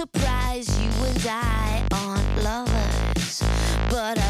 surprise you and I aren't lovers, but I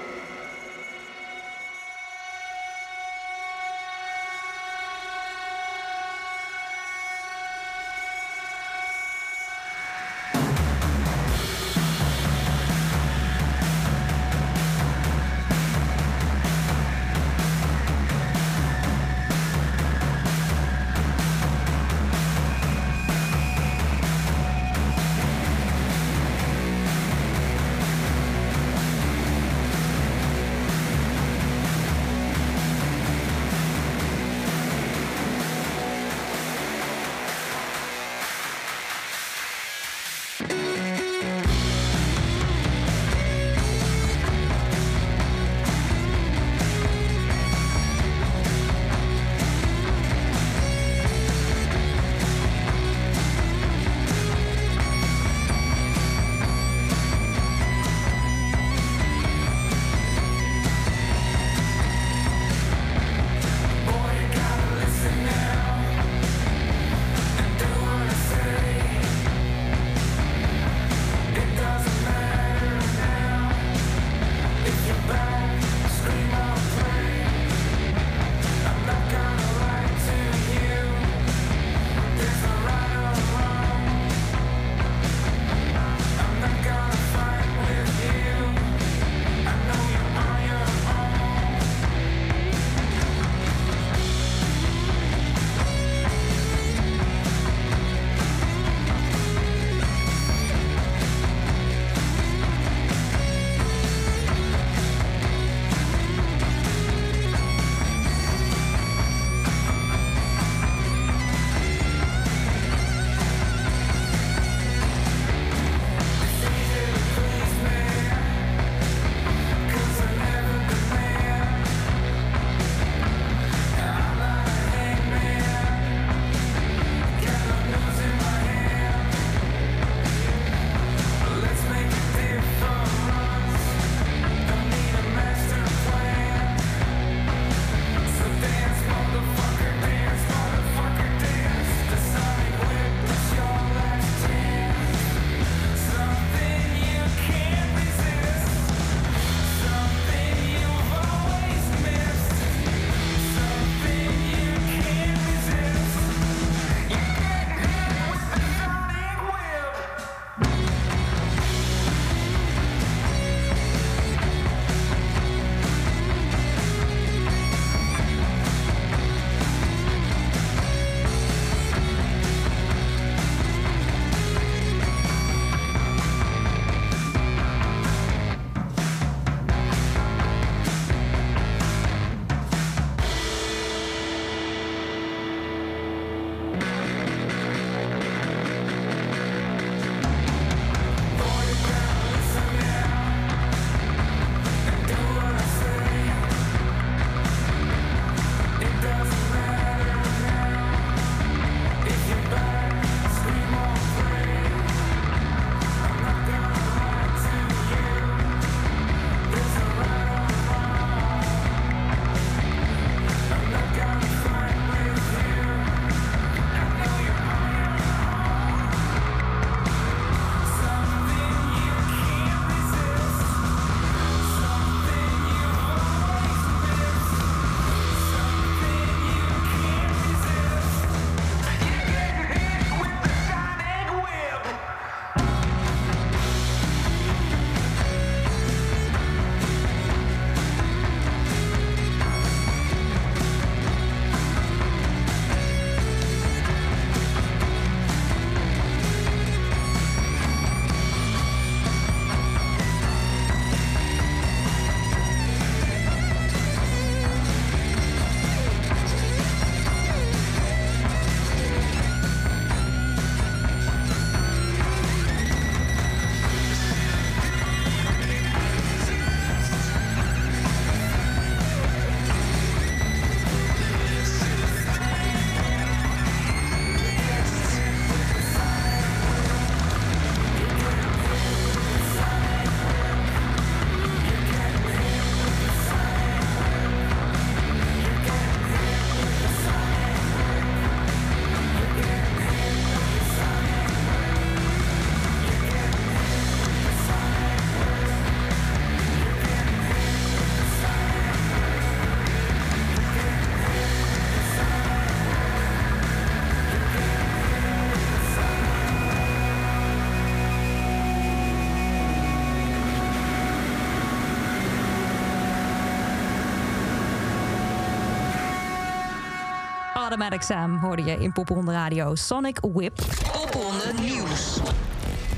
Automatic Sam hoorde je in Popronde Radio. Sonic Whip. Popronde Nieuws.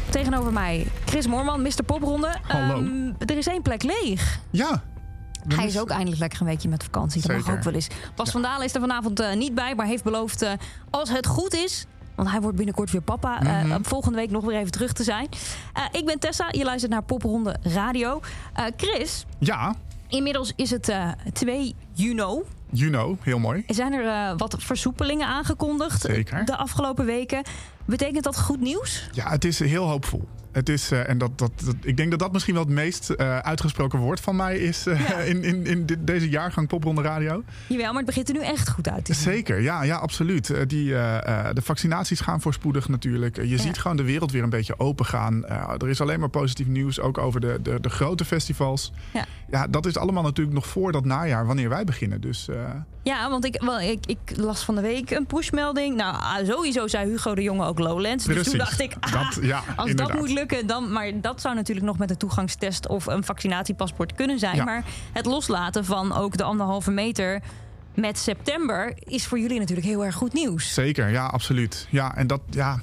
Tegenover mij Chris Moorman, Mr. Popronde. Hallo. Ehm, er is één plek leeg. Ja. Hij is ook eindelijk lekker een weekje met vakantie. Dat mag ook wel eens. Bas van Dalen is er vanavond eh, niet bij, maar heeft beloofd... eh, als het goed is, want hij wordt binnenkort weer papa... eh, Mhm. volgende week nog weer even terug te zijn. Eh, ik ben Tessa, je luistert naar Popronde Radio. Eh, Chris, Ja, inmiddels is het eh 2 juni. you know, heel mooi. Zijn er eh, wat versoepelingen aangekondigd Zeker. de afgelopen weken? Betekent dat goed nieuws? Ja, het is heel hoopvol. Het is, eh, en dat, dat, dat, ik denk dat dat misschien wel het meest eh, uitgesproken woord van mij is eh, Ja. in, in, in dit- deze jaargang Popronde Radio. Jawel, maar het begint er nu echt goed uit. Zeker, ja, ja absoluut. Die, de vaccinaties gaan voorspoedig natuurlijk. Je ziet gewoon de wereld weer een beetje open gaan. Er is alleen maar positief nieuws, ook over de, de, de grote festivals. Ja. ja, dat is allemaal natuurlijk nog voor dat najaar, wanneer wij beginnen. Dus Ja, want ik, wel, ik, ik las van de week een pushmelding. Nou, ah, sowieso zei Hugo de Jonge ook Lowlands. Dus toen dacht ik, ah, Dat- ja, als inderdaad. dat moet lukken, dan... Maar dat zou natuurlijk nog met een toegangstest of een vaccinatiepaspoort kunnen zijn. Ja. Maar het loslaten van ook de anderhalve meter met september... is voor jullie natuurlijk heel erg goed nieuws. Zeker, ja, absoluut. Ja, en dat, ja,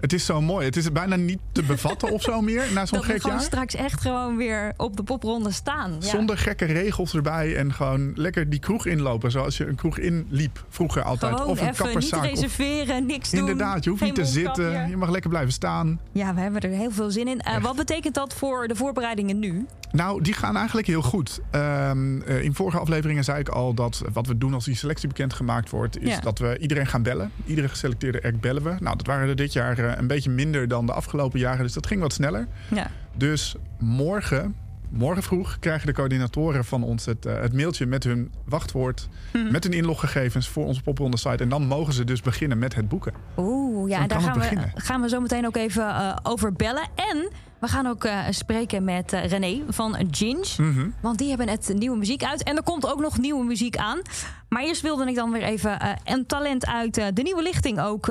het is zo mooi. Het is bijna niet te bevatten of zo meer na zo'n Dat we gek gewoon jaar. straks echt gewoon weer op de popronde staan. Ja. Zonder gekke regels erbij en gewoon lekker die kroeg inlopen. Zoals je een kroeg inliep vroeger altijd. Gewoon of een even niet kapperszaak. of- reserveren, niks doen. Inderdaad, je hoeft geen niet te zitten. Je mag lekker blijven staan. Ja, we hebben er heel veel zin in. Eh, wat betekent dat voor de voorbereidingen nu? Nou, die gaan eigenlijk heel goed. Ehm, eh, in vorige afleveringen zei ik al dat wat we doen als die selectie bekendgemaakt wordt, is Ja. dat we iedereen gaan bellen. Iedere geselecteerde act bellen we. Nou, dat waren er dit jaar eh, een beetje minder dan de afgelopen jaren, dus dat ging wat sneller. Ja. Dus morgen, morgen vroeg, krijgen de coördinatoren van ons het, eh, het mailtje met hun wachtwoord, Mhm. met hun inloggegevens voor onze popronde site. En dan mogen ze dus beginnen met het boeken. Oeh, ja, en daar gaan we, beginnen. gaan we zo meteen ook even eh, over bellen. En we gaan ook eh, spreken met eh, René van Ginge. Mhm. Want die hebben net nieuwe muziek uit. En er komt ook nog nieuwe muziek aan. Maar eerst wilde ik dan weer even eh, een talent uit de nieuwe lichting ook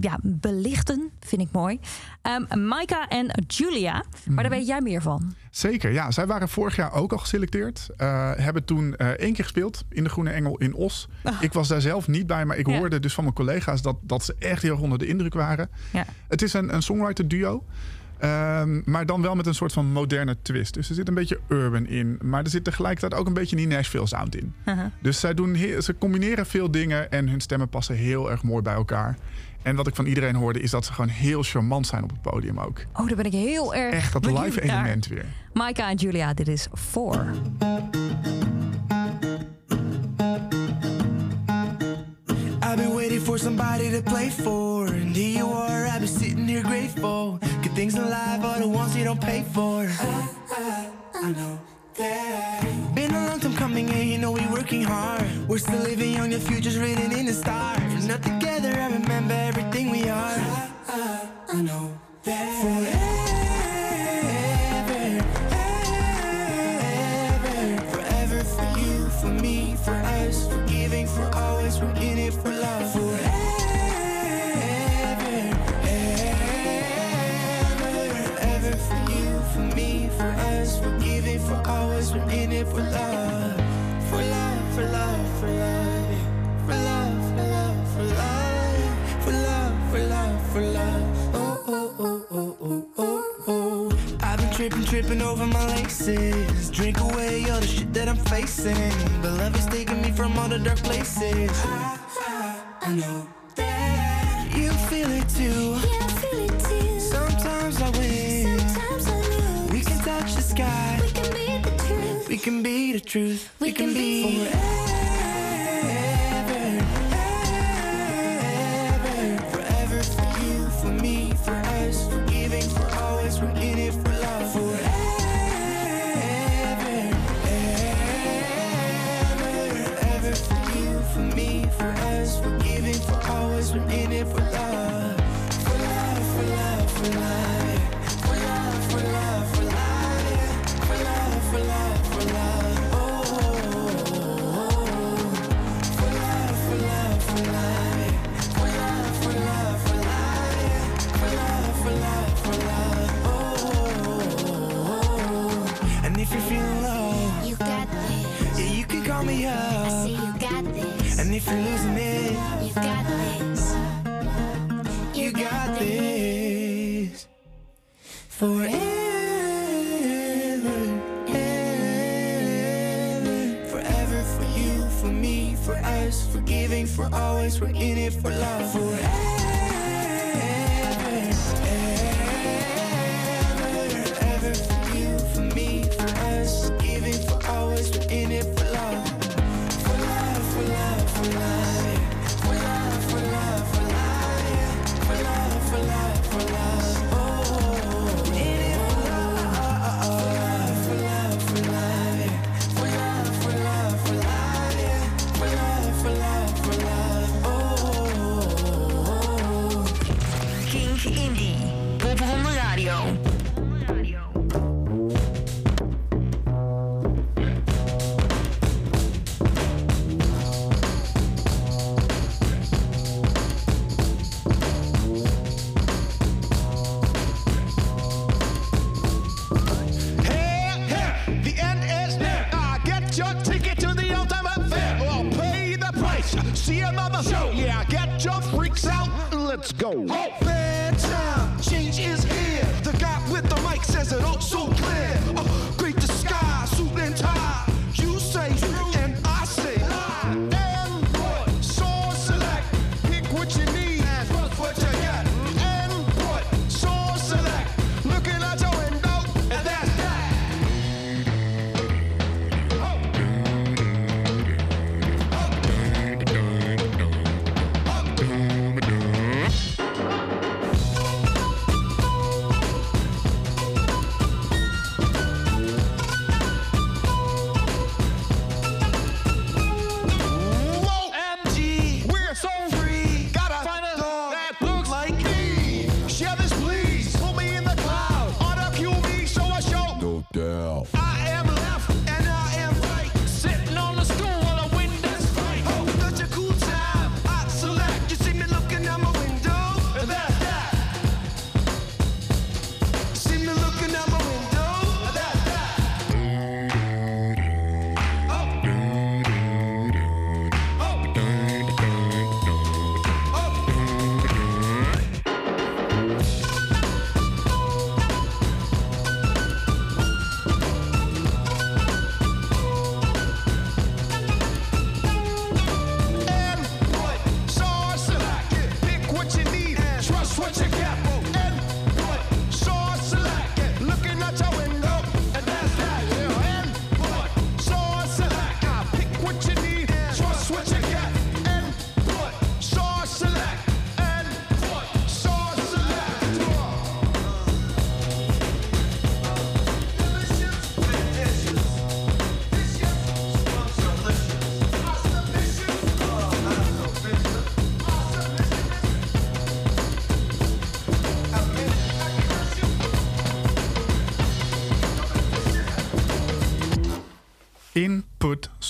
ja, belichten. Vind ik mooi. Ehm Maika en Julia. Maar Mhm. daar weet jij meer van. Zeker, ja. Zij waren vorig jaar ook al geselecteerd. Hebben toen één keer gespeeld in de Groene Engel in Os. Ik was daar zelf niet bij, maar ik Ah. Ja. hoorde dus van mijn collega's dat, dat ze echt heel erg onder de indruk waren. Ja. Het is een, een songwriter duo. Ehm, maar dan wel met een soort van moderne twist. Dus er zit een beetje urban in. Maar er zit tegelijkertijd ook een beetje die Nashville sound in. Dus zij doen ze combineren veel dingen en hun stemmen passen heel erg mooi bij elkaar. En wat ik van iedereen hoorde is dat ze gewoon heel charmant zijn op het podium ook. Oh, daar ben ik heel erg Echt dat live naar. element weer. Maika en Julia, dit is 4. I've been waiting for somebody to play for. And here you are, I've been sitting here grateful. Good things in life are the ones you don't pay for. I, I, I know that. Been a long time coming and you know we working hard. We're still living young, the future's written in the stars. Not together, I remember everything we are. I, I, I know that. Forever, ever, forever for you, for me, for us, for giving, for always, we're in it for love. For love. For love, for love, for love, for love, for love, for love, for love, for love, for love. Oh, oh, oh, oh, oh, oh, oh, oh. I've been tripping, tripping over my laces. Drink away all the shit that I'm facing. But love is taking me from all the dark places. I, I, I know truth. We can be- forever, always. We're in it for love forever,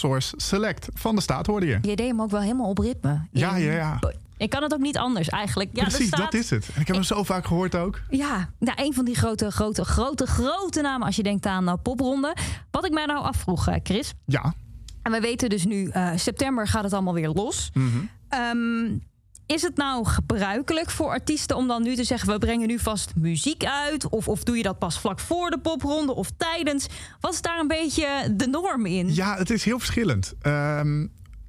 Source Select van de staat hoorde je. Je deed hem ook wel helemaal op ritme. Ja, ja, ja. Ik kan het ook niet anders eigenlijk. Ja, Precies, staat- dat is het. En ik heb hem zo vaak gehoord ook. Ja, nou, een van die grote, grote, grote, grote namen als je denkt aan uh, popronde. Wat ik mij nou afvroeg, eh, Chris. Ja, En we weten dus nu, eh, september gaat het allemaal weer los. Mhm. Ehm, is het nou gebruikelijk voor artiesten om dan nu te zeggen... we brengen nu vast muziek uit? Of, of doe je dat pas vlak voor de popronde of tijdens? Wat is daar een beetje de norm in? ja het is heel verschillend.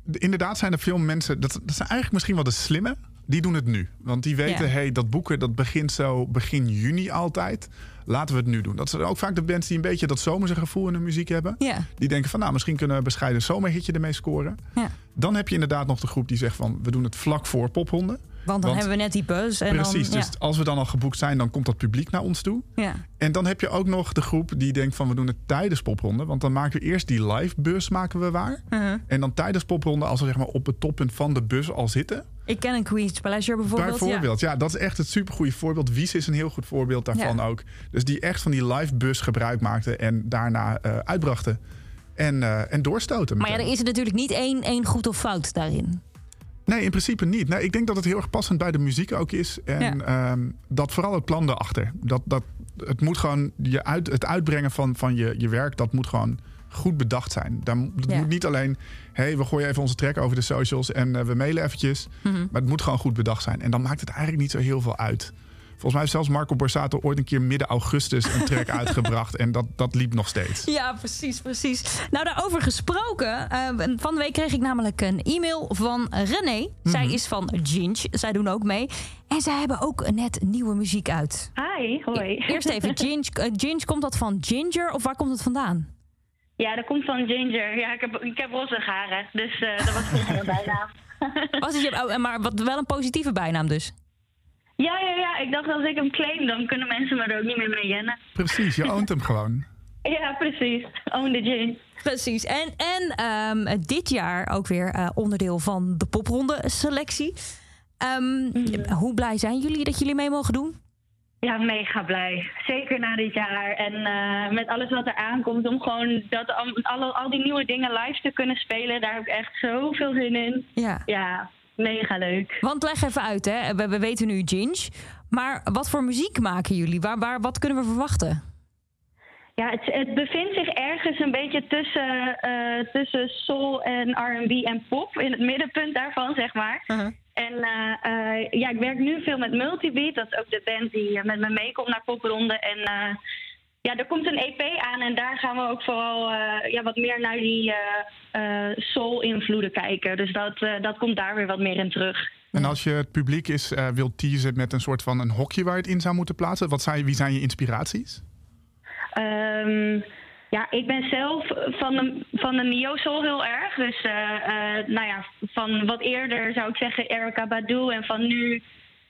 De- inderdaad zijn er veel mensen... Dat, dat zijn eigenlijk misschien wel de slimme. Die doen het nu. Want die weten, Ja. hey, dat boeken dat begint zo begin juni altijd. Laten we het nu doen. Dat zijn ook vaak de bands die een beetje dat zomerse gevoel in hun muziek hebben. Ja. Die denken van, nou, misschien kunnen we bescheiden zomerhitje ermee scoren. Ja. Dan heb je inderdaad nog de groep die zegt van, we doen het vlak voor pophonden. Want dan hebben we net die buzz. En Precies, dan, dus als we dan al geboekt zijn, dan komt dat publiek naar ons toe. ja. Ja. En dan heb je ook nog de groep die denkt van we doen het tijdens popronde. Want dan maken we eerst die live bus maken we waar. Uh-huh. En dan tijdens popronde, als we zeg maar op het toppunt van de bus al zitten. Ik ken een Queen's Pleasure bijvoorbeeld. bijvoorbeeld, ja. dat is echt het supergoeie voorbeeld. Wies is een heel goed voorbeeld daarvan Ja. ook. Dus die echt van die live bus gebruik maakte en daarna eh, uitbrachten. En, eh, en doorstoten. Maar ja, er is natuurlijk niet één, één goed of fout daarin. Nee, in principe niet. Nee, ik denk dat het heel erg passend bij de muziek ook is. En ehm, dat vooral het plan erachter. Dat, dat, het moet gewoon je uit, het uitbrengen van, van je, je werk, dat moet gewoon goed bedacht zijn. Daar, Ja. moet niet alleen, hey, we gooien even onze track over de socials en eh, we mailen eventjes. Mhm. Maar het moet gewoon goed bedacht zijn. En dan maakt het eigenlijk niet zo heel veel uit. Volgens mij heeft zelfs Marco Borsato ooit een keer midden augustus een track uitgebracht. En dat, dat liep nog steeds. Ja, precies, precies. Nou, daarover gesproken. eh, van de week kreeg ik namelijk een e-mail van René. Zij is van Ginge. Zij doen ook mee. En zij hebben ook net nieuwe muziek uit. Hi, hoi. Eerst even, Ginge, eh, Ginge, komt dat van Ginger of waar komt het vandaan? Ja, dat komt van Ginger. Ja, ik heb, ik heb roze haren, dus eh, dat was vroeger mijn bijnaam. Was het je, oh, maar wat, wel een positieve bijnaam dus. ja, ja, ja. Ik dacht als ik hem claim, dan kunnen mensen me er ook niet meer mee jennen. Precies, je oont hem gewoon. Ja, precies. Own the Gin. Precies. En, en ehm, dit jaar ook weer eh, onderdeel van de popronde selectie. Ehm, Hoe blij zijn jullie dat jullie mee mogen doen? Ja, mega blij. Zeker na dit jaar. En eh, met alles wat er aankomt, om gewoon dat, al, al die nieuwe dingen live te kunnen spelen, daar heb ik echt zoveel zin in. Ja. Ja, mega leuk. Want leg even uit, hè. We, we weten nu Ginge. Maar wat voor muziek maken jullie? Waar, waar, wat kunnen we verwachten? Ja, het, het bevindt zich ergens een beetje tussen, eh, tussen soul en R&B en pop. In het middenpunt daarvan, zeg maar. En eh, eh, ja, ik werk nu veel met Multibeat. Dat is ook de band die met me meekomt naar popronde. En eh, ja, er komt een EP aan en daar gaan we ook vooral eh, ja, wat meer naar die eh, eh, soul-invloeden kijken. Dus dat, eh, dat komt daar weer wat meer in terug. En als je het publiek is, eh, wil teasen met een soort van een hokje waar je het in zou moeten plaatsen, wat zijn, wie zijn je inspiraties? Ehm, ja, ik ben zelf van de, van de neo-soul heel erg. Dus eh, eh, nou ja, van wat eerder zou ik zeggen Erica Badu. En van nu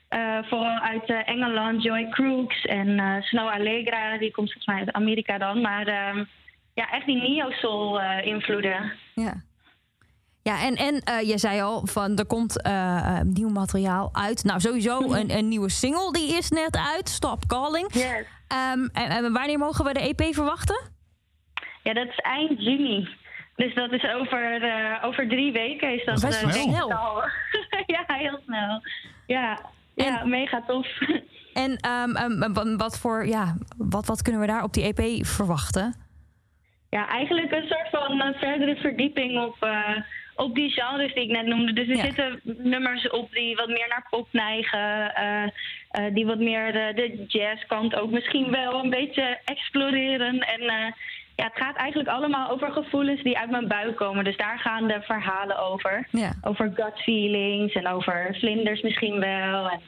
eh, vooral uit Engeland Joy Crooks en Snow Allegra. Die komt volgens mij uit Amerika dan. Maar ehm, ja, echt die neo-soul invloeden. Ja. Ja, en, en je zei al, van, er komt nieuw materiaal uit. Nou, sowieso een, een nieuwe single, die is net uit. Stop Calling. Yes. Ehm, en, en wanneer mogen we de EP verwachten? Ja, dat is eind juni. Dus dat is over, eh, over drie weken. Is dat, Best eh, snel. ja, heel snel. Ja, ja mega tof. En ehm, ehm, wa- wat, voor, ja, wat, wat kunnen we daar op die EP verwachten? Ja, eigenlijk een soort van eh, verdere verdieping op, eh, op die genres die ik net noemde. Dus er Ja. zitten nummers op die wat meer naar pop neigen. eh, eh, die wat meer de, de jazzkant ook misschien wel een beetje exploreren. En eh, ja, het gaat eigenlijk allemaal over gevoelens die uit mijn buik komen. Dus daar gaan de verhalen over. Ja. Over gut feelings en over vlinders misschien wel. En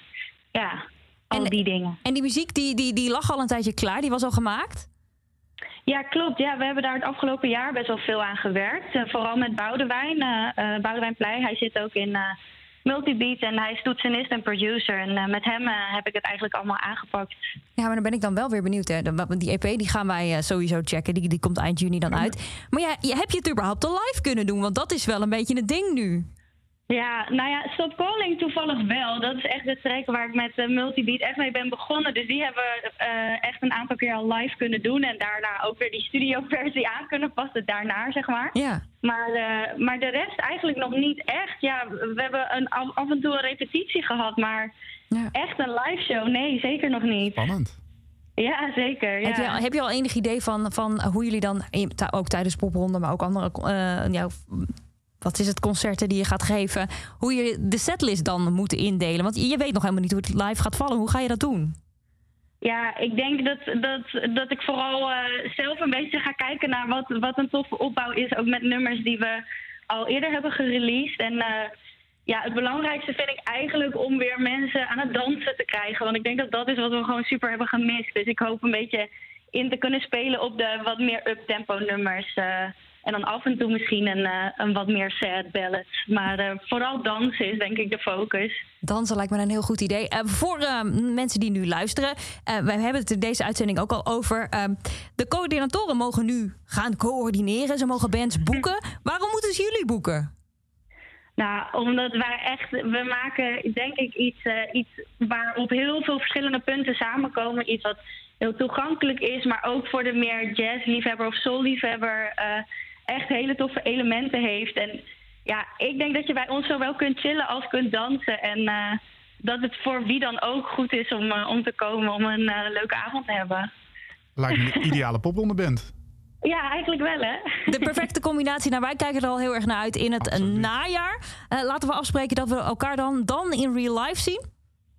ja, al En- die dingen. En die muziek, die, die, die lag al een tijdje klaar. Die was al gemaakt? Ja, klopt. Ja, we hebben daar het afgelopen jaar best wel veel aan gewerkt. Eh, vooral met Boudewijn, eh eh, Boudewijn Pleij. Hij zit ook in Multibeat en hij is toetsenist en producer. En met hem heb ik het eigenlijk allemaal aangepakt. Ja, maar dan ben ik dan wel weer benieuwd. Hè. Die EP die gaan wij sowieso checken. Die, die komt eind juni dan uit. Maar ja, heb je het überhaupt al live kunnen doen? Want dat is wel een beetje het ding nu. Ja, nou ja, Stop Calling toevallig wel. Dat is echt de track waar ik met eh, Multibeat echt mee ben begonnen. Dus die hebben we eh, echt een aantal keer al live kunnen doen. En daarna ook weer die studioversie aan kunnen passen daarna, zeg maar. Ja. Maar, eh, maar de rest eigenlijk nog niet echt. Ja, we hebben een, af en toe een repetitie gehad, maar Ja. echt een live show? Nee, zeker nog niet. Spannend. Ja, zeker. Ja. Heb, je, al- heb je al enig idee van, van hoe jullie dan, ook tijdens popronde, maar ook andere, eh, ja, wat is het, concerten die je gaat geven, hoe je de setlist dan moet indelen? Want je weet nog helemaal niet hoe het live gaat vallen. Hoe ga je dat doen? Ja, ik denk dat, dat, dat ik vooral eh, zelf een beetje ga kijken naar wat, wat een toffe opbouw is. Ook met nummers die we al eerder hebben gereleased. En eh, ja, het belangrijkste vind ik eigenlijk om weer mensen aan het dansen te krijgen. Want ik denk dat dat is wat we gewoon super hebben gemist. Dus ik hoop een beetje in te kunnen spelen op de wat meer up-tempo nummers. eh, en dan af en toe misschien een, eh, een wat meer sad ballad. Maar eh, vooral dansen is denk ik de focus. Dansen lijkt me een heel goed idee. Eh, voor mensen die nu luisteren, wij hebben het in deze uitzending ook al over. de coördinatoren mogen nu gaan coördineren. Ze mogen bands boeken. Waarom moeten ze jullie boeken? Nou, omdat wij echt, we maken denk ik iets, iets waar op heel veel verschillende punten samenkomen. Iets wat heel toegankelijk is, maar ook voor de meer jazzliefhebber of soulliefhebber eh echt hele toffe elementen heeft. En ja, ik denk dat je bij ons zowel kunt chillen als kunt dansen. En eh, dat het voor wie dan ook goed is om, eh, om te komen om een eh, leuke avond te hebben. Lijkt me een ideale popronde band. Ja, eigenlijk wel, hè? De perfecte combinatie. Nou, wij kijken er al heel erg naar uit in het najaar. Eh, laten we afspreken dat we elkaar dan, dan in real life zien.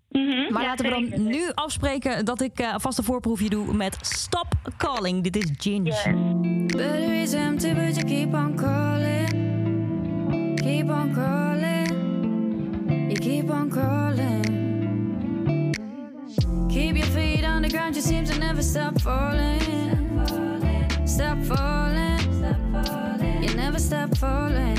Mhm, Maar ja, laten we dan zeker. nu afspreken dat ik eh vast een voorproefje doe met Stop Calling. Dit is Ginge. Batteries empty, but you keep on calling. Keep on calling. You keep on calling. Keep your feet on the ground, you seem to never stop falling. Stop falling. You never stop falling.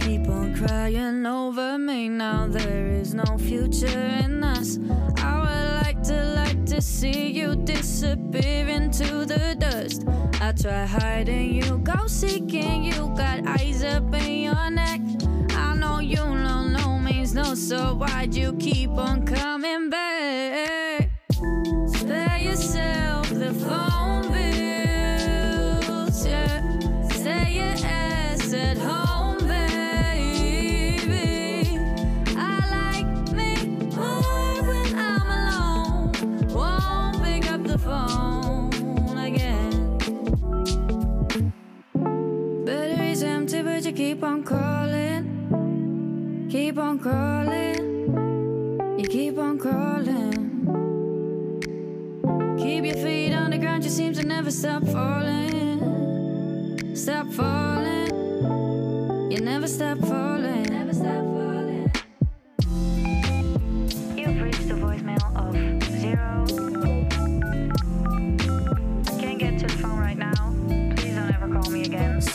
Keep on crying over me now. There is no future in us. I see you disappear into the dust. I try hiding you, go seeking you. Got eyes up in your neck. I know you know no means no, so why'd you keep on coming back? Keep on calling. Keep on calling. You keep on calling. Keep your feet on the ground, you seem to never stop falling. Stop falling. You never stop falling. Never stop falling.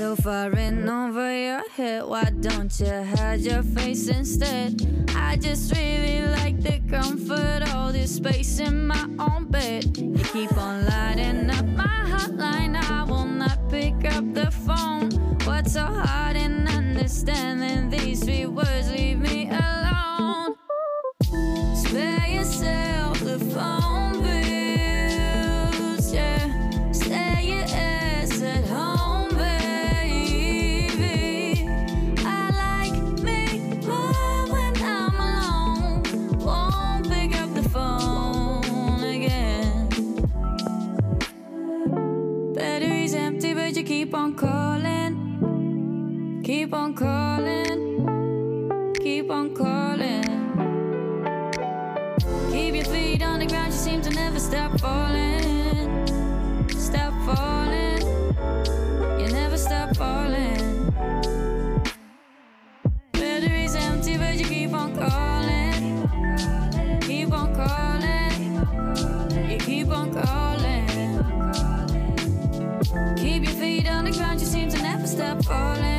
So far in over your head, why don't you hide your face instead? I just really like the comfort, all this space in my own bed. You keep on lighting up my hotline, I will not pick up the phone. What's so hard in understanding these three words? Leave me alone. Keep on calling. Keep on calling. Keep on calling. Keep your feet on the ground, you seem to never stop falling. Stop falling. You never stop falling. Battery's empty, but you keep on calling. Falling.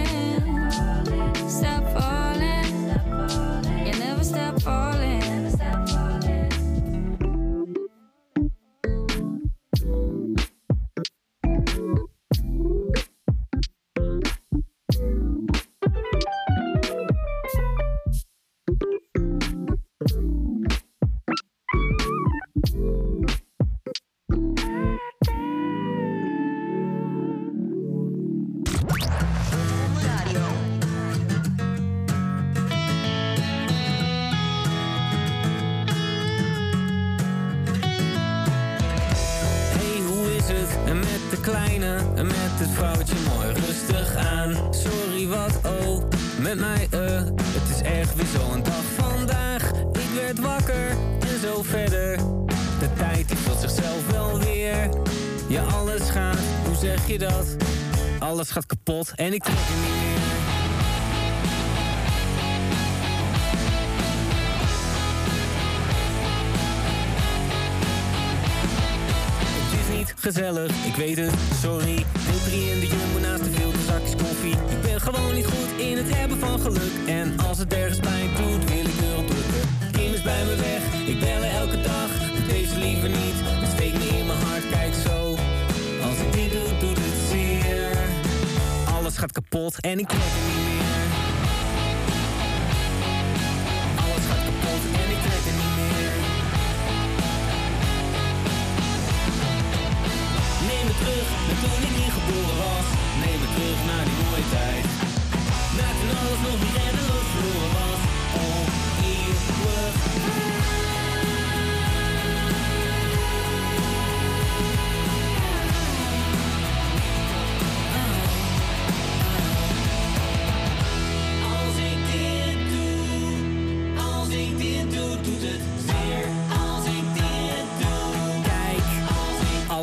Sorry, wat oh, met mij eh. Het is echt weer zo'n dag vandaag. Ik werd wakker en zo verder. De tijd die vult zichzelf wel weer. Ja, alles gaat, hoe zeg je dat? Alles gaat kapot en ik trek er niet meer. Het is niet gezellig, ik weet het, sorry. Deel 3 in de jumbo naast de veel Ik ben gewoon niet goed in het hebben van geluk. En als het ergens pijn doet, wil ik erop drukken. Kim is bij me weg, ik bel elke dag. Doe deze liever niet, het steekt me in mijn hart, kijk zo. Als ik dit doe, doet het zeer. Alles gaat kapot en ik trek er niet meer. Alles gaat kapot en ik trek er niet meer. Terug naar toen ik niet geboren was. Neem me terug naar die mooie tijd. Naar toen alles nog niet reddeloos verloren was. Oneeuwig.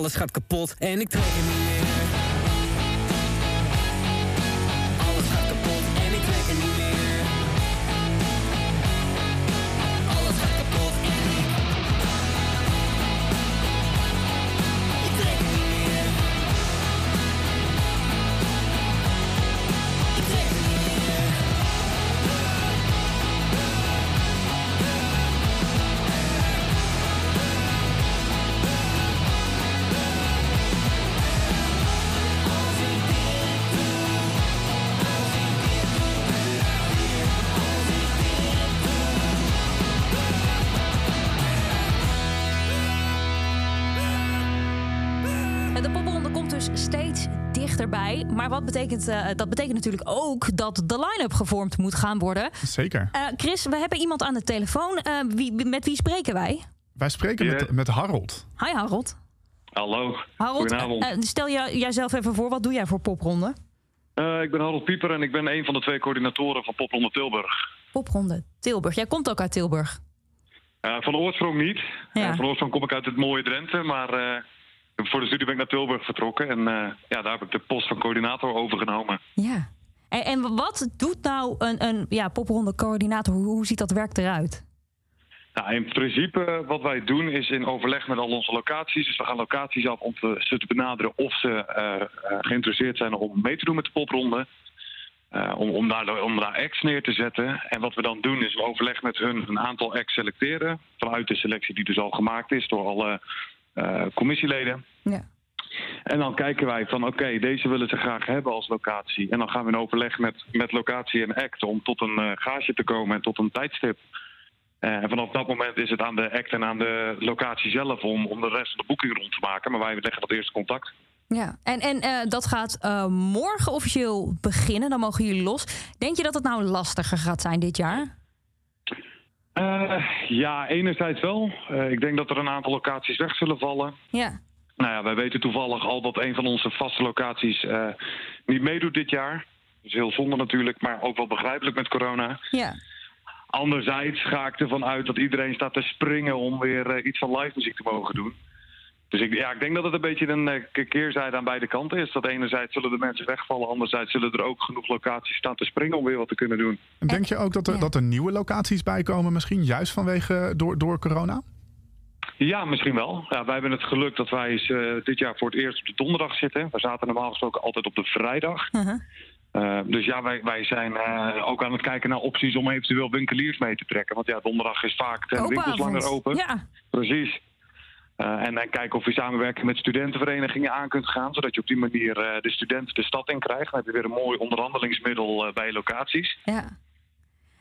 Alles gaat kapot en ik trek er niet Maar wat betekent, eh, dat betekent natuurlijk ook dat de line-up gevormd moet gaan worden. Zeker. Eh, Chris, we hebben iemand aan de telefoon. Eh, wie, met wie spreken wij? Wij spreken met, met Harold. Hi Harold. Hallo, Harold, goedenavond. stel jij, jijzelf even voor. Wat doe jij voor popronde? Eh, ik ben Harold Pieper en ik ben een van de twee coördinatoren van Popronde Tilburg. Popronde Tilburg. Jij komt ook uit Tilburg. Eh, van oorsprong niet. Ja. Van oorsprong kom ik uit het mooie Drenthe, maar eh, voor de studie ben ik naar Tilburg vertrokken. En eh, ja, daar heb ik de post van coördinator overgenomen. Ja. En, en wat doet nou een, een ja, popronde coördinator? Hoe, hoe ziet dat werk eruit? Nou, in principe eh, wat wij doen is in overleg met al onze locaties. Dus we gaan locaties af om te, ze te benaderen of ze eh, geïnteresseerd zijn om mee te doen met de popronde. Om, om, daar, om daar acts neer te zetten. En wat we dan doen is we overleg met hun een aantal acts selecteren. Vanuit de selectie die dus al gemaakt is door alle commissieleden. Ja. En dan kijken wij van oké, deze willen ze graag hebben als locatie. En dan gaan we in overleg met, met locatie en act om tot een eh gage te komen en tot een tijdstip. Eh, en vanaf dat moment is het aan de act en aan de locatie zelf om, om de rest van de boeking rond te maken. Maar wij leggen dat eerste contact. Ja, en, en eh, dat gaat eh, morgen officieel beginnen. Dan mogen jullie los. Denk je dat het nou lastiger gaat zijn dit jaar? Eh, ja, enerzijds wel. Eh, ik denk dat er een aantal locaties weg zullen vallen. Ja. Nou ja, wij weten toevallig al dat een van onze vaste locaties eh, niet meedoet dit jaar. Dat is heel zonde natuurlijk, maar ook wel begrijpelijk met corona. Ja. Anderzijds ga ik ervan uit dat iedereen staat te springen om weer iets van live muziek te mogen doen. Dus ik, ja, ik denk dat het een beetje een eh, keerzijde aan beide kanten is. Dat enerzijds zullen de mensen wegvallen, anderzijds zullen er ook genoeg locaties staan te springen om weer wat te kunnen doen. En denk je ook dat er, dat er nieuwe locaties bij komen, misschien juist vanwege door, door corona? Ja, misschien wel. Ja, wij hebben het geluk dat wij eens, eh, dit jaar voor het eerst op de donderdag zitten. We zaten normaal gesproken altijd op de vrijdag. Eh, dus ja, wij, wij zijn eh, ook aan het kijken naar opties om eventueel winkeliers mee te trekken. Want ja, donderdag is vaak de winkels langer open. Ja. Precies. Eh, en dan kijken of je samenwerking met studentenverenigingen aan kunt gaan. Zodat je op die manier eh, de studenten de stad in krijgt. Dan heb je weer een mooi onderhandelingsmiddel eh, bij locaties. Ja.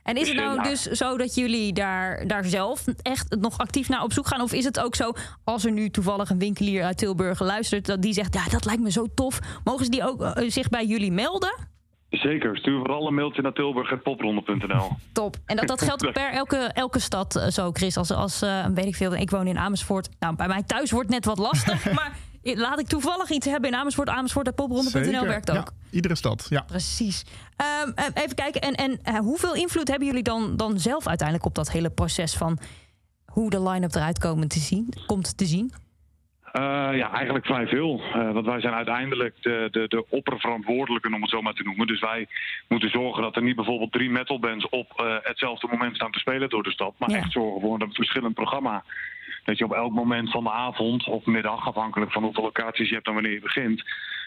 En is het Dus, eh, nou nou- dus zo dat jullie daar, daar zelf echt nog actief naar op zoek gaan? Of is het ook zo, als er nu toevallig een winkelier uit Tilburg luistert... dat die zegt, ja, dat lijkt me zo tof. Mogen ze die ook zich bij jullie melden? Zeker. Stuur vooral een mailtje naar tilburg.popronde.nl. Top. En dat, dat geldt per elke, elke stad eh, zo, Chris. Als, als eh, weet ik veel, ik woon in Amersfoort. Nou, bij mij thuis wordt net wat lastig. maar laat ik toevallig iets hebben in Amersfoort. Amersfoort.popronde.nl werkt ook. Ja, iedere stad, ja. Precies. Ehm, eh, even kijken, en, en hoeveel invloed hebben jullie dan, dan zelf uiteindelijk op dat hele proces van hoe de line-up eruit komen te zien, komt te zien? Eh, ja, eigenlijk vrij veel. Eh, want wij zijn uiteindelijk de, de, de opperverantwoordelijken, om het zo maar te noemen. Dus wij moeten zorgen dat er niet bijvoorbeeld drie metalbands op eh, hetzelfde moment staan te spelen door de stad. Maar Ja. echt zorgen voor een verschillend programma. Dat je op elk moment van de avond of middag, afhankelijk van hoeveel locaties je hebt en wanneer je begint,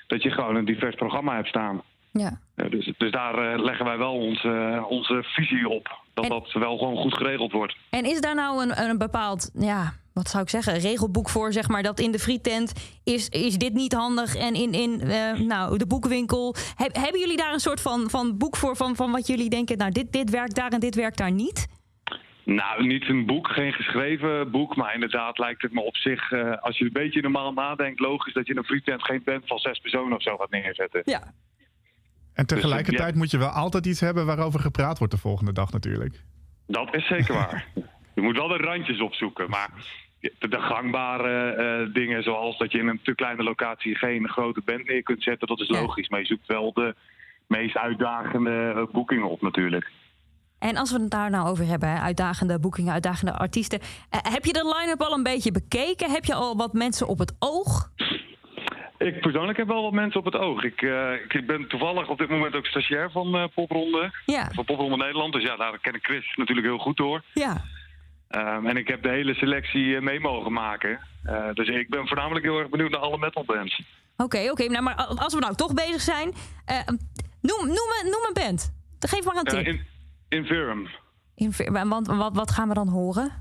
dat je gewoon een divers programma hebt staan. Ja. Dus, dus daar leggen wij wel onze, onze visie op. Dat dat wel gewoon goed geregeld wordt. En is daar nou een, een bepaald, ja, wat zou ik zeggen, regelboek voor, zeg maar, dat in de frietent is, is dit niet handig en in, in eh, nou, de boekwinkel. Heb- hebben jullie daar een soort van, van boek voor van, van wat jullie denken, nou, dit, dit werkt daar en dit werkt daar niet? Nou, niet een boek, geen geschreven boek. Maar inderdaad lijkt het me op zich, eh, als je een beetje normaal nadenkt, logisch dat je in een frietent geen band van zes personen of zo gaat neerzetten. Ja. En tegelijkertijd ja. moet je wel altijd iets hebben waarover gepraat wordt de volgende dag natuurlijk. Dat is zeker waar. je moet wel de randjes opzoeken. Maar de, gangbare eh, dingen, zoals dat je in een te kleine locatie geen grote band neer kunt zetten, dat is logisch. Maar je zoekt wel de meest uitdagende eh, boekingen op natuurlijk. En als we het daar nou over hebben, uitdagende boekingen, uitdagende artiesten. eh, heb je de line-up al een beetje bekeken? Heb je al wat mensen op het oog? Ik persoonlijk heb wel wat mensen op het oog. Ik, ik- ben toevallig op dit moment ook stagiair van Popronde. Ja. Van Popronde Nederland. Dus ja, daar ken ik Chris natuurlijk heel goed door. Ja. Ehm, en ik heb de hele selectie eh, mee mogen maken. Eh, dus ik ben voornamelijk heel erg benieuwd naar alle metalbands. Oké, oké. nou, maar als we nou toch bezig zijn, eh, noem, noem, een, noem een band. Geef maar een tip. in, Infirm. In, want wat, wat gaan we dan horen?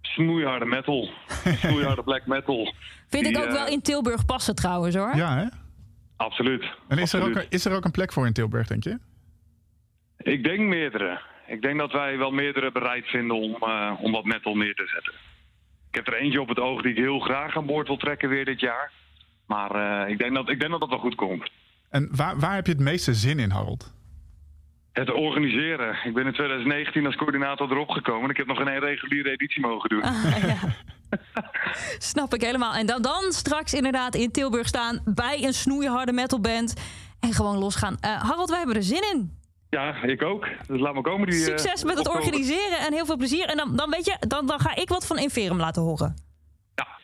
Snoeiharde metal. Snoeiharde black metal. Vind ik ook wel in Tilburg passen trouwens hoor. Ja, hè? Absoluut. En is er, ook, is er ook een plek voor in Tilburg, denk je? Ik denk meerdere. Ik denk dat wij wel meerdere bereid vinden om, eh, om wat metal neer te zetten. Ik heb er eentje op het oog die ik heel graag aan boord wil trekken weer dit jaar. Maar eh, ik, denk dat, ik denk dat dat wel goed komt. En waar, waar heb je het meeste zin in, Harold? Het organiseren. Ik ben in 2019 als coördinator erop gekomen. Ik heb nog geen één reguliere editie mogen doen. Snap ik helemaal. En dan, dan straks inderdaad in Tilburg staan bij een snoeiharde metalband. En gewoon losgaan. Eh Harold, wij hebben er zin in. Ja, ik ook. Dus laat me komen. Die, eh, Succes met het organiseren en heel veel plezier. En dan, dan weet je, dan, dan ga ik wat van Inferum laten horen.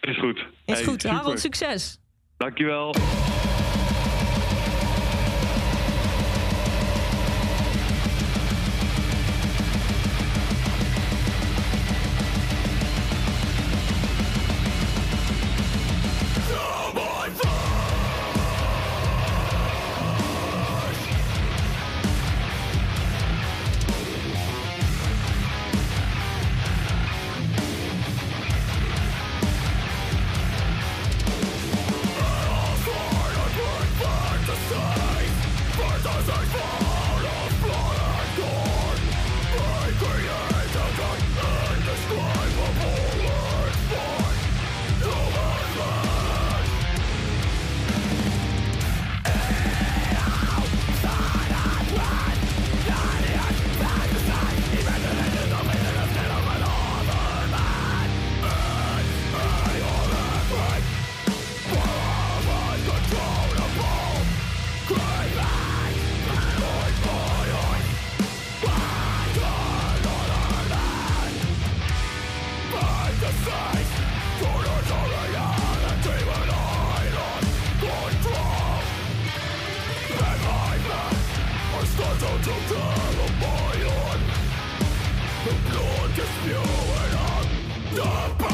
Is goed. Is Hey, goed. super. Harold, succes. Dankjewel. to tell of my The blood is flowing on the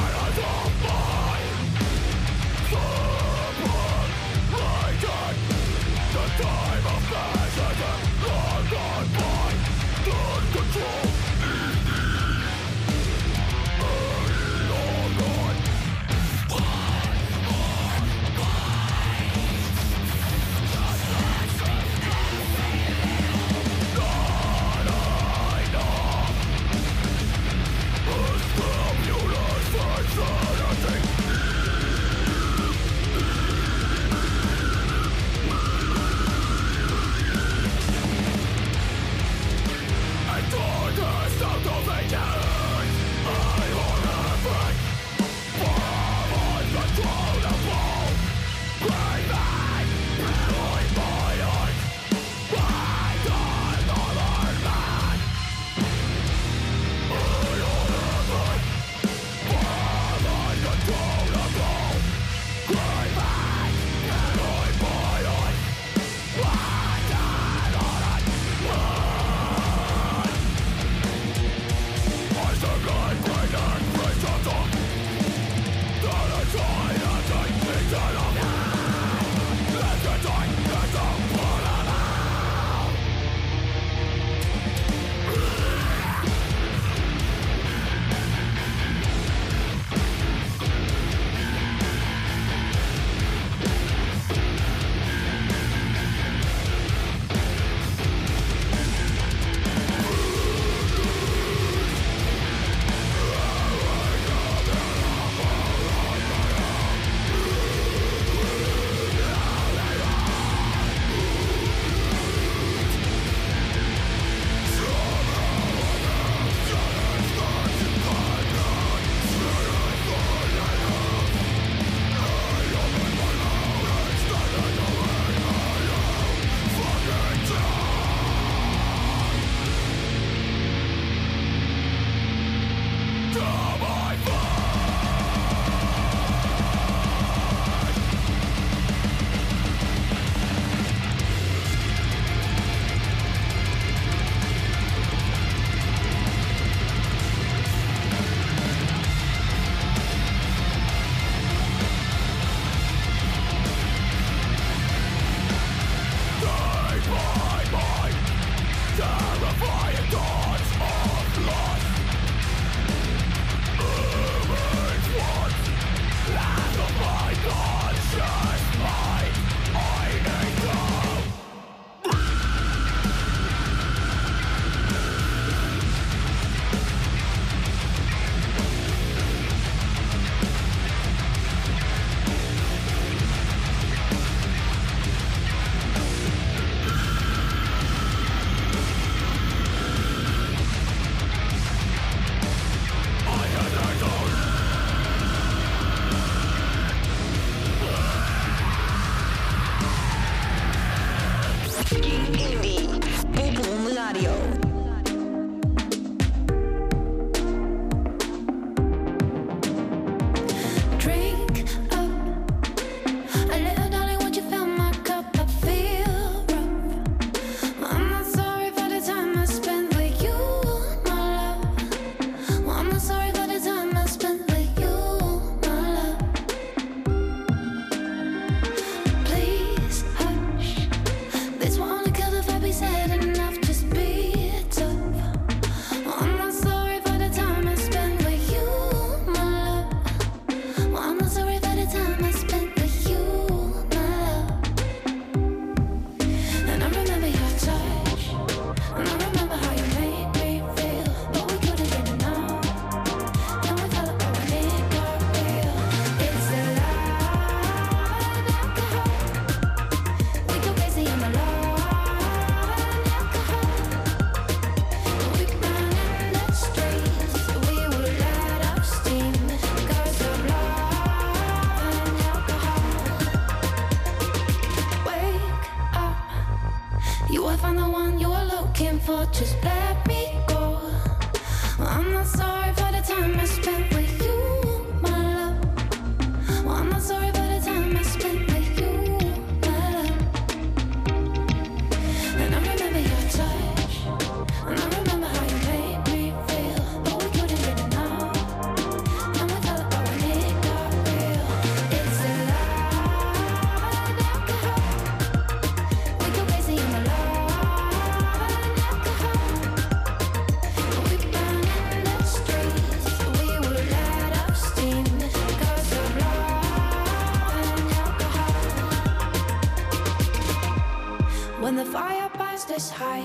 When the fire burns this high,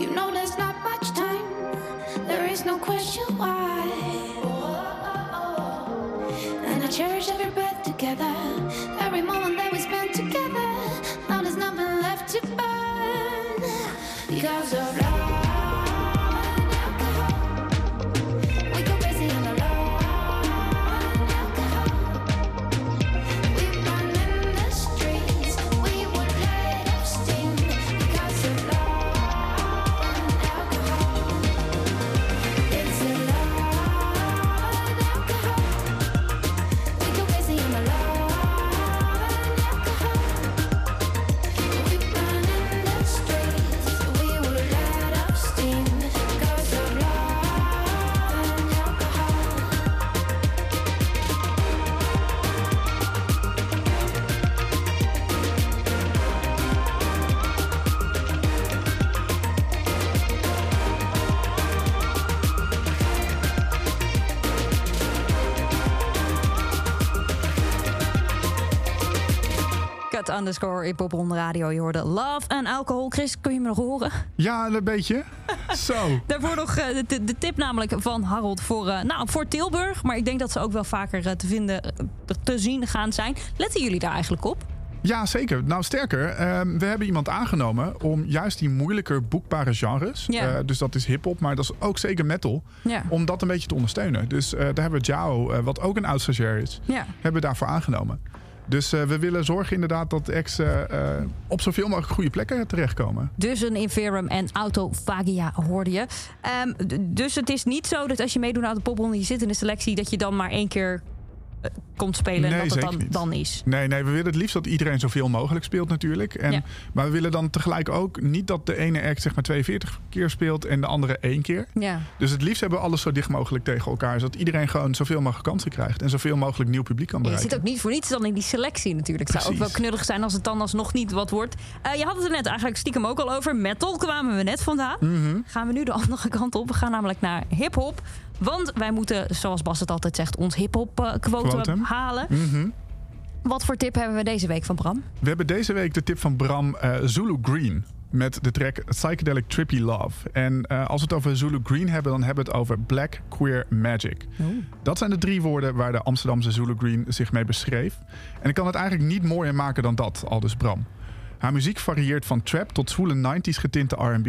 you know there's not much time. There is no question why. And I cherish every breath together, every moment that we spent underscore hip hop on radio. Je hoorde love en alcohol. Chris, kun je me nog horen? Ja, een beetje. Zo. Daarvoor nog eh, de, de tip namelijk van Harold voor, eh, nou, voor Tilburg. Maar ik denk dat ze ook wel vaker eh, te vinden, te zien gaan zijn. Letten jullie daar eigenlijk op? Ja, zeker. Nou, sterker, ehm, we hebben iemand aangenomen om juist die moeilijker boekbare genres, eh, dus dat is hip-hop, maar dat is ook zeker metal, om dat een beetje te ondersteunen. Dus daar hebben we Jao, wat ook een oud stagiair is, hebben we daarvoor aangenomen. Dus eh, we willen zorgen inderdaad dat ex eh, op zoveel mogelijk goede plekken terechtkomen. Dus een Inferum en Autophagia hoorde je. Ehm, dus het is niet zo dat als je meedoet aan de popronde... je zit in de selectie, dat je dan maar één keer komt spelen... en Nee, dat het dan, dan is. Nee, nee, we willen het liefst dat iedereen zoveel mogelijk speelt natuurlijk. En, Ja. Maar we willen dan tegelijk ook niet dat de ene act zeg maar 42 keer speelt en de andere één keer. Ja. Dus het liefst hebben we alles zo dicht mogelijk tegen elkaar. Zodat iedereen gewoon zoveel mogelijk kansen krijgt. En zoveel mogelijk nieuw publiek kan En je bereiken. zit ook niet voor niets dan in die selectie natuurlijk. Het zou ook wel knullig zijn als het dan alsnog niet wat wordt. Eh, je had het er net eigenlijk stiekem ook al over. Metal kwamen we net vandaan. Mhm. Gaan we nu de andere kant op. We gaan namelijk naar hip-hop. Want wij moeten, zoals Bas het altijd zegt, ons hip-hop eh, quotum halen. Mhm. Wat voor tip hebben we deze week van Bram? We hebben deze week de tip van Bram eh, Zulu Green. Met de track Psychedelic Trippy Love. En eh, als we het over Zulu Green hebben, dan hebben we het over Black Queer Magic. Dat zijn de drie woorden waar de Amsterdamse Zulu Green zich mee beschreef. En ik kan het eigenlijk niet mooier maken dan dat, aldus Bram. Haar muziek varieert van trap tot zwoele 90s getinte R&B...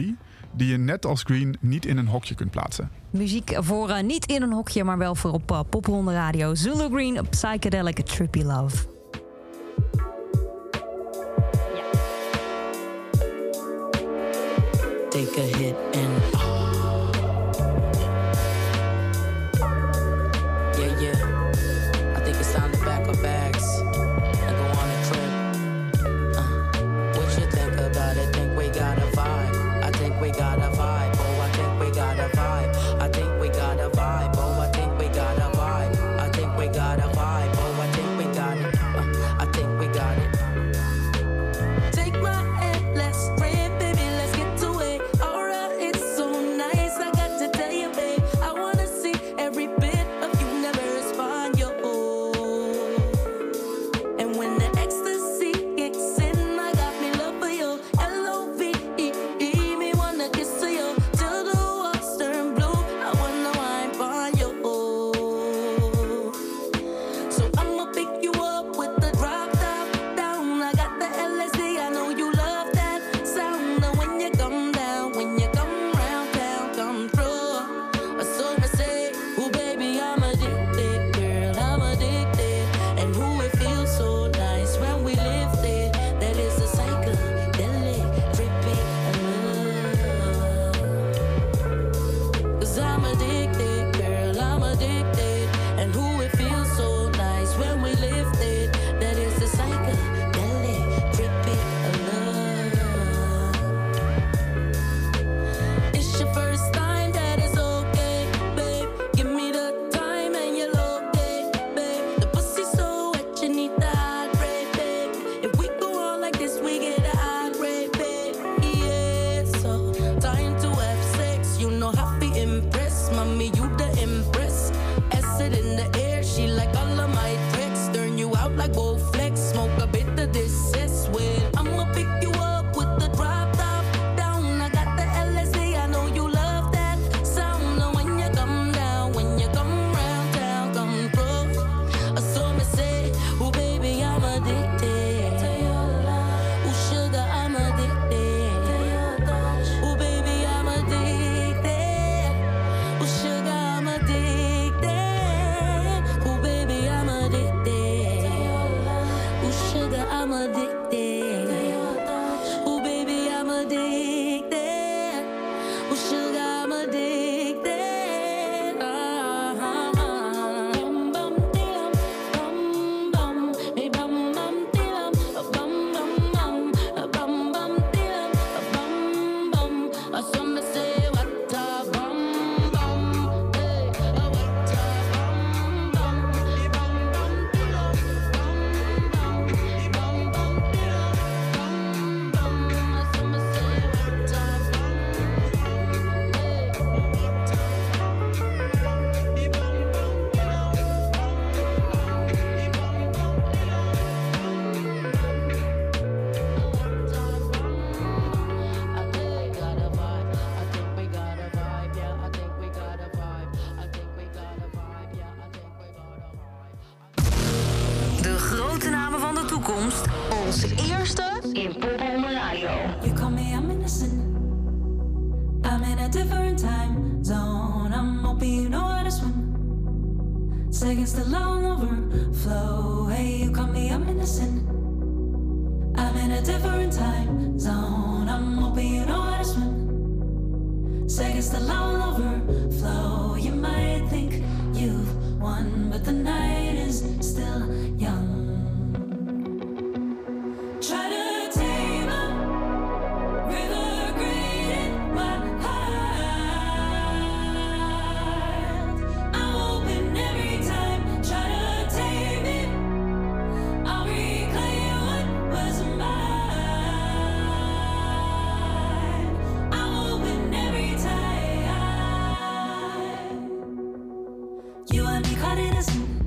die je net als Green niet in een hokje kunt plaatsen. Muziek voor eh, niet in een hokje, maar wel voor op uh, Popronde Radio. Zulu Green, Psychedelic Trippy Love. take a hit and You and me caught innocent. Followed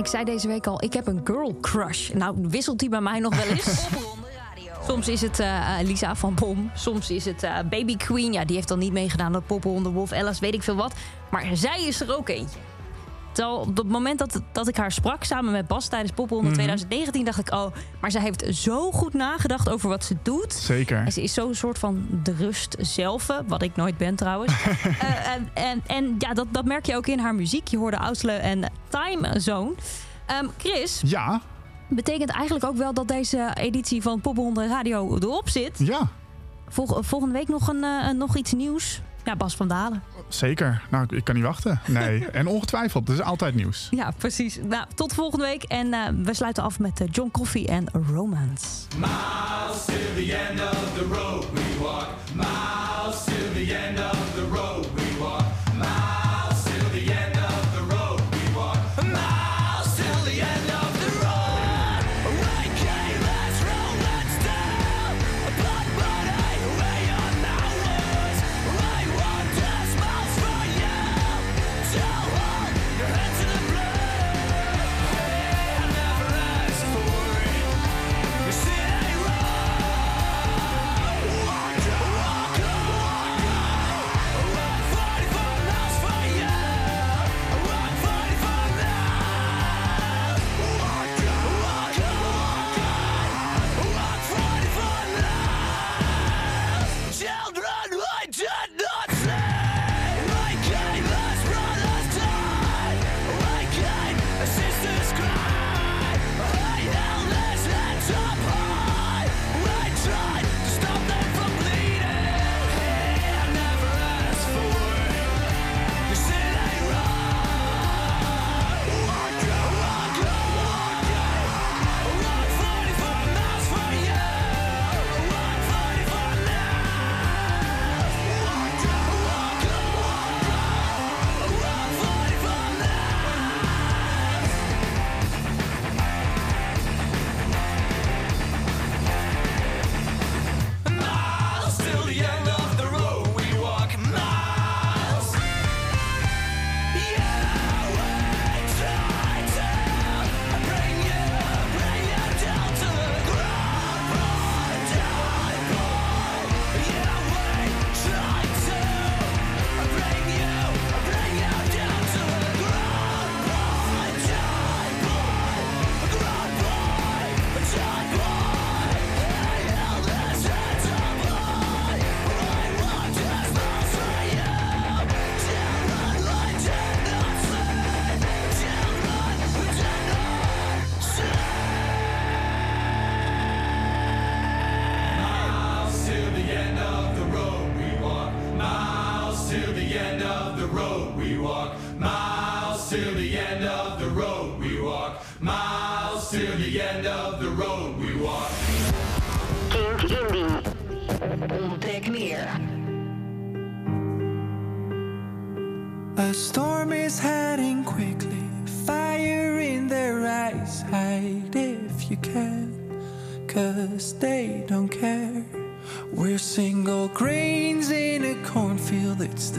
Ik zei deze week al, ik heb een girl crush. Nou, wisselt die bij mij nog wel eens. Soms is het eh, eh, Lisa van Bom. Soms is het eh, Baby Queen. Ja, die heeft dan niet meegedaan. Dat Poppenhonden Wolf, Alice, weet ik veel wat. Maar zij is er ook eentje. Terwijl op het moment dat, dat ik haar sprak samen met Bas tijdens Popronde mhm. 2019, dacht ik: Oh, maar zij heeft zo goed nagedacht over wat ze doet. Zeker. Ze is zo'n soort van de rust zelf, wat ik nooit ben trouwens. en, eh, ehm, en, en, ja, dat, dat merk je ook in haar muziek. Je hoorde Ausle en Time Zone. Ehm, Chris. Ja. Betekent eigenlijk ook wel dat deze editie van Popronde Radio erop zit. Ja. Volgende week nog, een, eh, nog iets nieuws. Ja, Bas van Dalen. Zeker. Nou, ik kan niet wachten. Nee. en ongetwijfeld, er is altijd nieuws. Ja, precies. Nou, tot volgende week. En eh, we sluiten af met eh, John Coffee en Romance. Miles to the end of the road we walk. Miles to the end of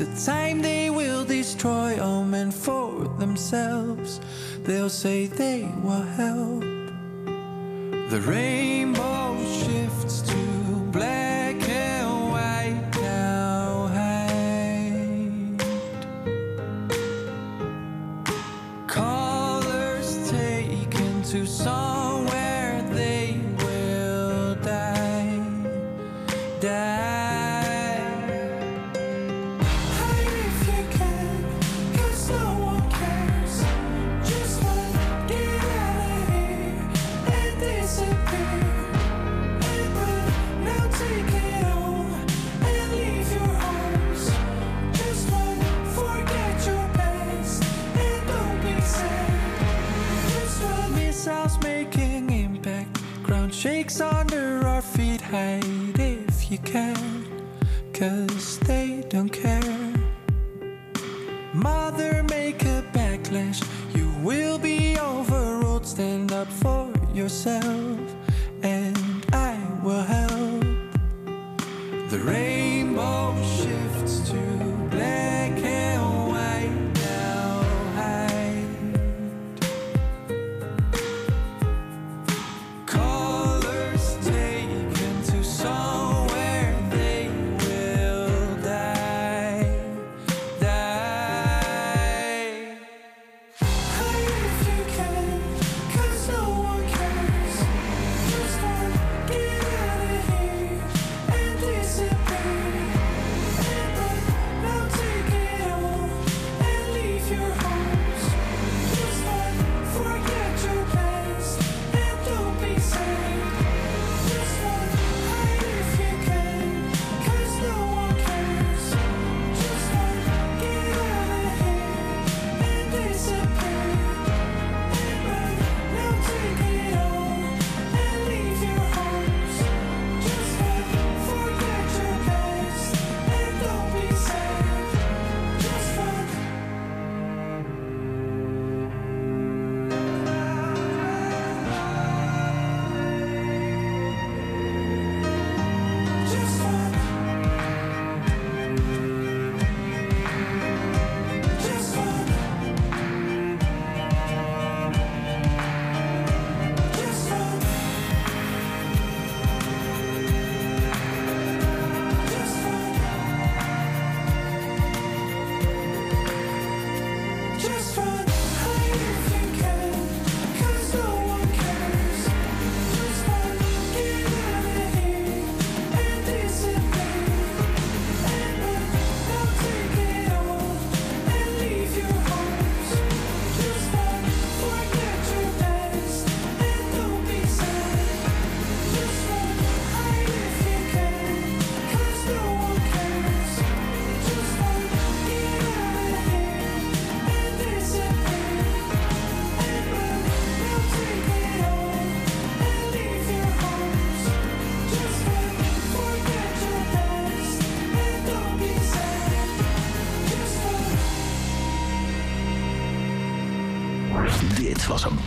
the time they will destroy all men for themselves. They'll say they were helped. The rainbow shifts to